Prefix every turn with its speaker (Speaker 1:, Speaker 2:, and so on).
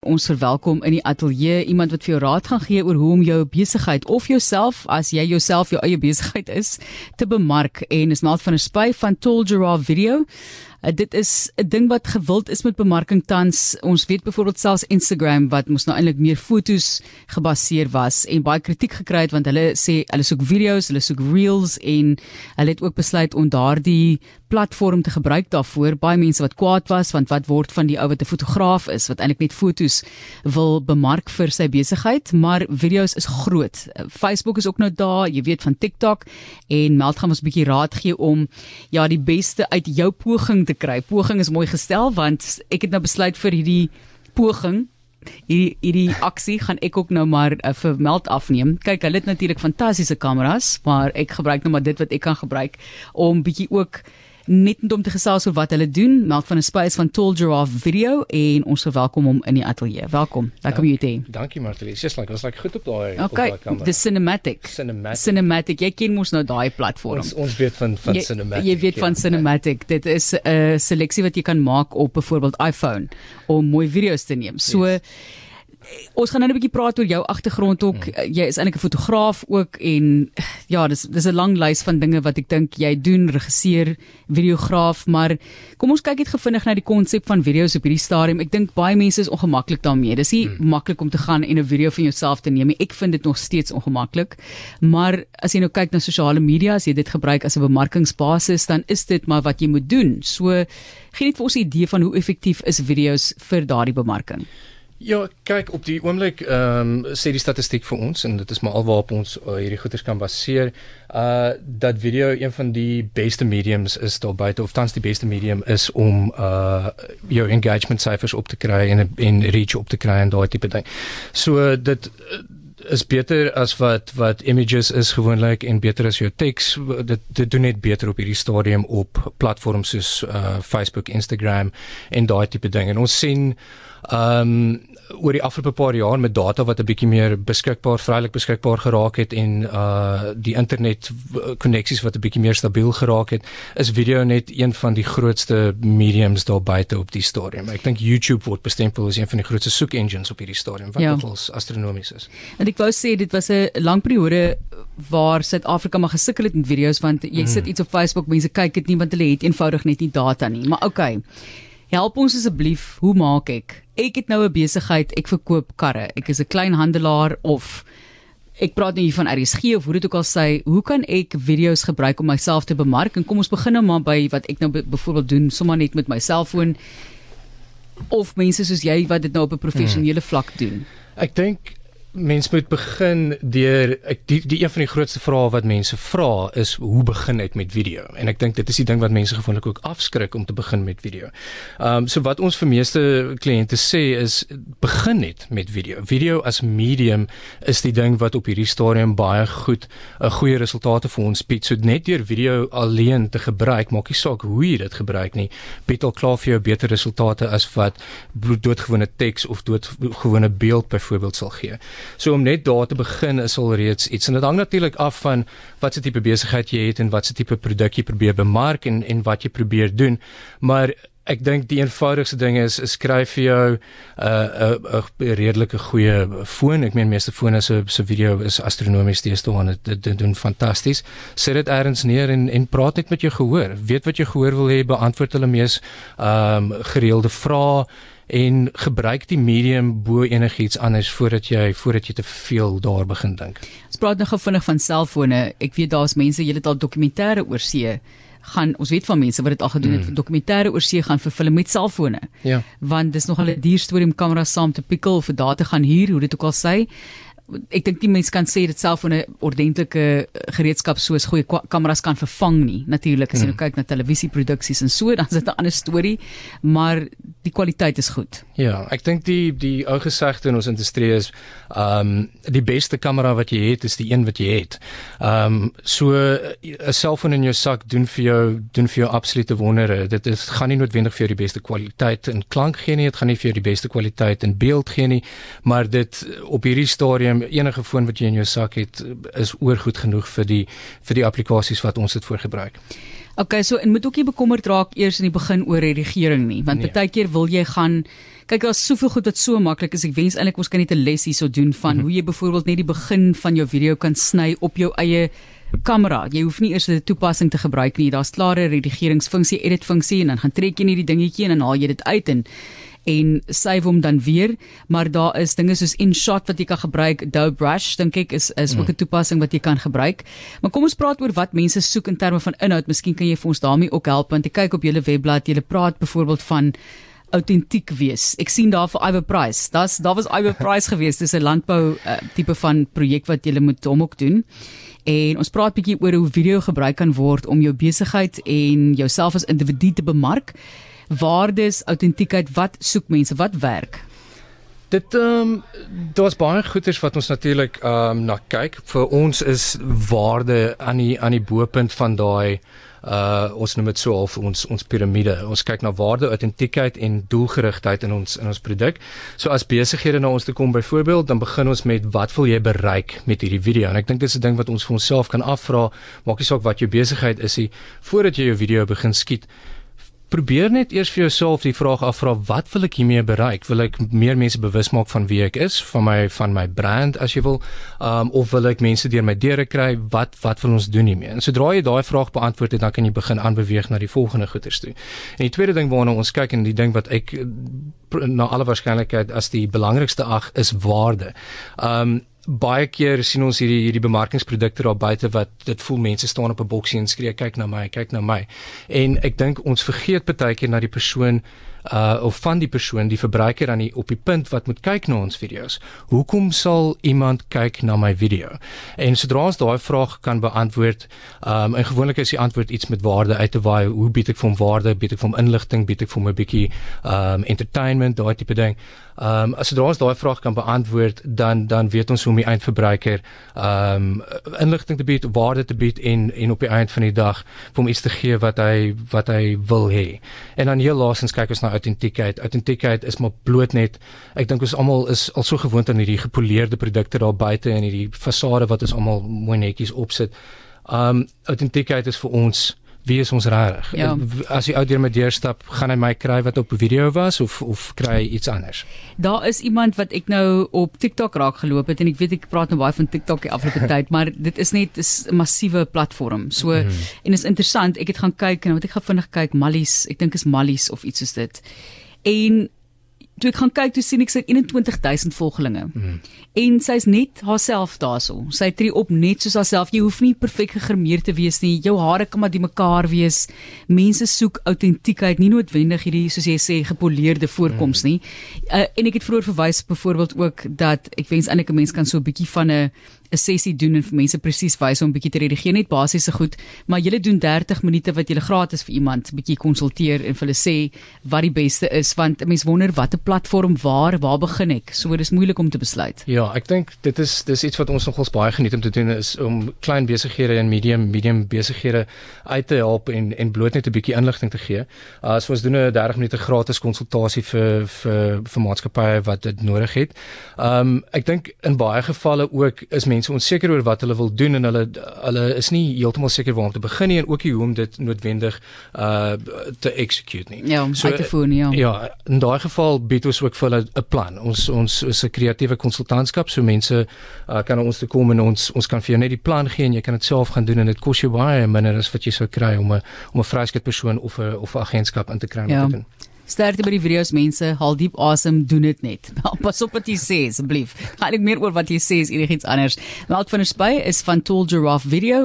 Speaker 1: Ons verwelkom in die ateljee iemand wat vir jou raad gaan gee oor hoe om jou besigheid of jouself as jy jouself jou eie besigheid is te bemark en is maat van 'n spy van Tall Giraffe Video. Uh, dit is 'n ding wat gewild is met bemarking tans. Ons weet byvoorbeeld selfs Instagram wat mos nou eintlik meer fotos gebaseer was en baie kritiek gekry het want hulle sê hulle soek video's, hulle soek reels en hulle het ook besluit om daardie platform te gebruik daarvoor. Baie mense wat kwaad was want wat word van die ou wat 'n fotograaf is wat eintlik net fotos wil bemark vir sy besigheid, maar video's is groot. Facebook is ook nou daar, jy weet van TikTok en Meld gaan ons 'n bietjie raad gee om ja, die beste uit jou poging te kry. Poging is mooi gestel want ek het nou besluit vir hierdie poging hierdie hierdie aksie gaan ek ook nou maar uh, vir meld afneem. Kyk, hulle het natuurlik fantastiese kameras, maar ek gebruik nou maar dit wat ek kan gebruik om bietjie ook net om te gesels oor wat hulle doen. Melk van 'n space van Tall Giraffe Video en ons verwelkom hom in die ateljee. Welkom. Lekker om jou te hê.
Speaker 2: Dankie Martie. Dis like was like goed op daai
Speaker 1: okay, op daai kamera. Die cinematic.
Speaker 2: Cinematic.
Speaker 1: Cinematic. Jy ken mos nou daai platform.
Speaker 2: Ons, ons weet van van jy, cinematic.
Speaker 1: Jy weet van ja. cinematic. Dit is 'n uh, seleksie wat jy kan maak op byvoorbeeld iPhone om mooi video's te neem. So yes ons gaan nou 'n bietjie praat oor jou agtergrond ook. Hmm. Jy is eintlik 'n fotograaf ook en ja, dis dis 'n lang lys van dinge wat ek dink jy doen, regisseur, videograaf, maar kom ons kyk net gefvinnig na die konsep van video's op hierdie stadium. Ek dink baie mense is ongemaklik daarmee. Dis nie hmm. maklik om te gaan en 'n video van jouself te neem nie. Ek vind dit nog steeds ongemaklik. Maar as jy nou kyk na sosiale media, as jy dit gebruik as 'n bemarkingsbasis, dan is dit maar wat jy moet doen. So gee net vir ons 'n idee van hoe effektief is video's vir daardie bemarking.
Speaker 2: Ja, kyk op die oomblik ehm um, sê die statistiek vir ons en dit is maar alwaarop ons uh, hierdie goeders kan baseer, uh dat video een van die beste mediums is daar buite of tans die beste medium is om uh jou engagement syfers op te kry en en reach op te kry en daai tipe ding. So dit is beter as wat wat images is gewoonlik en beter as jou teks dit dit doen net beter op hierdie stadium op platforms soos uh Facebook, Instagram en daai tipe ding. En ons sien ehm um, oor die afgelope paar jaar met data wat 'n bietjie meer beskikbaar, vrylik beskikbaar geraak het en uh die internet koneksies wat 'n bietjie meer stabiel geraak het, is video net een van die grootste mediums daar buite op die stadium. Ek dink YouTube word bestempel as een van die grootste soek engines op hierdie stadium wat ja. nogals astronomies is.
Speaker 1: En ek wou sê dit was 'n lang periode waar Suid-Afrika maar gesukkel het met video's want jy mm. sit iets op Facebook, mense kyk dit nie want hulle het eenvoudig net nie data nie. Maar okay. Help ons asseblief, hoe maak ek? ek het nou 'n besigheid, ek verkoop karre. Ek is 'n klein handelaar of ek praat nou van RSG of hoe dit ook al sê, hoe kan ek video's gebruik om myself te bemark? En kom ons begin nou maar by wat ek nou byvoorbeeld doen, sommer net met my selfoon of mense soos jy wat dit nou op 'n professionele vlak doen.
Speaker 2: Ek dink mens moet begin deur ek die, die een van die grootste vrae wat mense vra is hoe begin ek met video en ek dink dit is die ding wat mense gewoonlik ook afskrik om te begin met video. Ehm um, so wat ons vir meeste kliënte sê is begin net met video. Video as medium is die ding wat op hierdie stadium baie goed 'n uh, goeie resultate vir ons bied. So net deur video alleen te gebruik maak nie saak hoe jy dit gebruik nie, bied al klaar vir jou beter resultate as wat doodgewone teks of doodgewone beeld byvoorbeeld sal gee. So om net daar te begin is al reeds iets en dit hang natuurlik af van wat se tipe besigheid jy het en wat se tipe produk jy probeer bemark en en wat jy probeer doen. Maar ek dink die eenvoudigste ding is, is skryf vir jou 'n uh, 'n uh, 'n redelike goeie foon. Ek meen meeste fone se se video is astronomies teeste want dit dit doen fantasties. Sit dit eers neer en en praat net met jou gehoor. Weet wat jy gehoor wil hê, beantwoord hulle mees ehm um, gereelde vrae en gebruik die medium bo enigiets anders voordat jy voordat jy te veel daar begin dink.
Speaker 1: Ons praat nou gou vinnig van selfone. Ek weet daar's mense, jy het al dokumentêre oor see gaan ons weet van mense wat dit al gedoen het mm. vir dokumentêre oor see gaan vir film met selfone.
Speaker 2: Ja.
Speaker 1: Want dis nogal 'n duur storie om kameras saam te pikkel of vir data gaan huur, hoe dit ook al sê ek dink die mense kan sê dit self 'n ordentlike gereedskap soos goeie kameras kan vervang nie. Natuurlik as jy nou hmm. kyk na televisieproduksies en so, dan is dit 'n ander storie, maar die kwaliteit is goed.
Speaker 2: Ja, ek dink die die ou gesegde in ons industrie is ehm um, die beste kamera wat jy het is die een wat jy het. Ehm um, so 'n selfoon in jou sak doen vir jou doen vir jou absolute wondere. Dit is gaan nie noodwendig vir jou die beste kwaliteit in klank gee nie, dit gaan nie vir jou die beste kwaliteit in beeld gee nie, maar dit op hierdie stadium enige foon wat jy in jou sak het is oorgoed genoeg vir die vir die applikasies wat ons dit voor gebruik.
Speaker 1: Okay, so en moet ook nie bekommerd raak eers in die begin oor redigering nie, want nee. baie keer wil jy gaan Kyk, daar's soveel goed wat so maklik is. Ek wens eintlik ons kan net 'n les hierso doen van mm -hmm. hoe jy byvoorbeeld net die begin van jou video kan sny op jou eie kamera. Jy hoef nie eers 'n toepassing te gebruik nie. Daar's klare redigeringsfunksie, edit funksie en dan gaan trek jy net die dingetjie en dan haal jy dit uit en en save hom dan weer, maar daar is dinge soos InShot wat jy kan gebruik, Adobe Brush dink ek is is ook 'n toepassing wat jy kan gebruik. Maar kom ons praat oor wat mense soek in terme van inhoud. Miskien kan jy vir ons daarmee ook help want ek kyk op julle webblad, julle praat byvoorbeeld van autentiek wees. Ek sien daar vir Iwer Price. Daar's daar was Iwer Price gewees. Dis 'n landbou uh, tipe van projek wat jy moet hom ook doen. En ons praat bietjie oor hoe video gebruik kan word om jou besigheid en jouself as individu te bemark waardes, autentiekheid, wat soek mense, wat werk?
Speaker 2: Dit ehm um, daar's baie goeders wat ons natuurlik ehm um, na kyk. Vir ons is waarde aan die aan die bopunt van daai uh ons noem dit so half ons ons piramide. Ons kyk na waarde, autentiekheid en doelgerigtheid in ons in ons produk. So as besighede na ons toe kom byvoorbeeld, dan begin ons met wat wil jy bereik met hierdie video? En ek dink dit is 'n ding wat ons vir onsself kan afvra, maak nie saak wat jou besigheid is nie, voordat jy jou video begin skiet probeer net eers vir jouself die vraag afvra wat wil ek hiermee bereik? Wil ek meer mense bewus maak van wie ek is van my van my brand as jy wil? Um, of wil ek mense deur my deure kry? Wat wat wil ons doen hiermee? En sodra jy daai vraag beantwoord het dan kan jy begin aanbeweeg na die volgende goeters toe. En die tweede ding waarna ons kyk en die ding wat ek na alle waarskynlikheid as die belangrikste ag is waarde. Um baie keer sien ons hierdie hierdie bemarkingsprodukte daar buite wat dit voel mense staan op 'n boksie en skree kyk na my kyk na my. En ek dink ons vergeet baie keer na die persoon uh of van die persoon die verbruiker aan die op die punt wat moet kyk na ons video's. Hoekom sal iemand kyk na my video? En sodra ons daai vraag kan beantwoord, um en gewoonlik is die antwoord iets met waarde uit te waai. Hoe bied ek vir hom waarde? Bied ek vir hom inligting? Bied ek vir hom 'n bietjie um entertainment, daai tipe ding. Um as sodra ons daai vraag kan beantwoord, dan dan weet ons hoe om die eindverbruiker um inligting te bied, waarde te bied en en op die einde van die dag vir hom iets te gee wat hy wat hy wil hê. En dan heel laasens kyk ons na autentiekheid. Autentiekheid is maar bloot net ek dink ons almal is al so gewoond aan hierdie gepoleerde produkte daar buite en hierdie fasade wat ons almal mooi netjies opsit. Um autentiekheid is vir ons wie is ons reg? Ja. As jy ou deur met deur stap, gaan hy my kry wat op video was of of kry iets anders?
Speaker 1: Daar is iemand wat ek nou op TikTok raak geloop het en ek weet ek praat nou baie van TikTok die afgelope tyd, maar dit is net 'n massiewe platform. So mm. en is interessant, ek het gaan kyk en wat ek gaan vinnig kyk, Mallies, ek dink is Mallies of iets soos dit. En toe ek gaan kyk toe sien ek sy 21000 volgelinge. Mm. En sy's net haarself daarso. Sy tree op net soos haarself. Jy hoef nie perfek gegremmeer te wees nie. Jou hare kan maar die mekaar wees. Mense soek autentiekheid, nie noodwendig hierdie soos jy sê gepoleerde voorkoms mm. nie. Uh, en ek het vroeër verwys byvoorbeeld ook dat ek wens eintlik 'n mens kan so 'n bietjie van 'n 'n sessie doen en vir mense presies wys om 'n bietjie te redigeer net basiese goed, maar jy doen 30 minute wat jy gratis vir iemand bietjie konsulteer en vir hulle sê wat die beste is want 'n mens wonder watter platform waar waar begin ek? So dis moeilik om te besluit.
Speaker 2: Ja, ek dink dit is dis iets wat ons nogals baie geniet om te doen is om klein besighede en medium medium besighede uit te help en en bloot net 'n bietjie inligting te gee. Uh so ons doen 'n 30 minute gratis konsultasie vir vir vir maatskappye wat dit nodig het. Um ek dink in baie gevalle ook is mense mense onseker oor wat hulle wil doen en hulle hulle is nie heeltemal seker waar om te begin nie en ook nie hoe om dit noodwendig uh te execute nie.
Speaker 1: Ja, om so, uit te voer nie. Ja.
Speaker 2: ja, in daai geval bied ons ook vir hulle 'n plan. Ons ons is 'n kreatiewe konsultantskap, so mense uh, kan na ons toe kom en ons ons kan vir jou net die plan gee en jy kan dit self gaan doen en dit kos jou baie minder as wat jy sou kry om 'n om 'n vryskut persoon of 'n of 'n agentskap in te kry om ja. te doen.
Speaker 1: Sterkte by die video's mense, haal diep asem, doen dit net. Pas op wat jy sê asseblief. Gaan ek meer oor wat jy sê is enigiets anders. Melk van 'n spy is van Tall Giraffe Video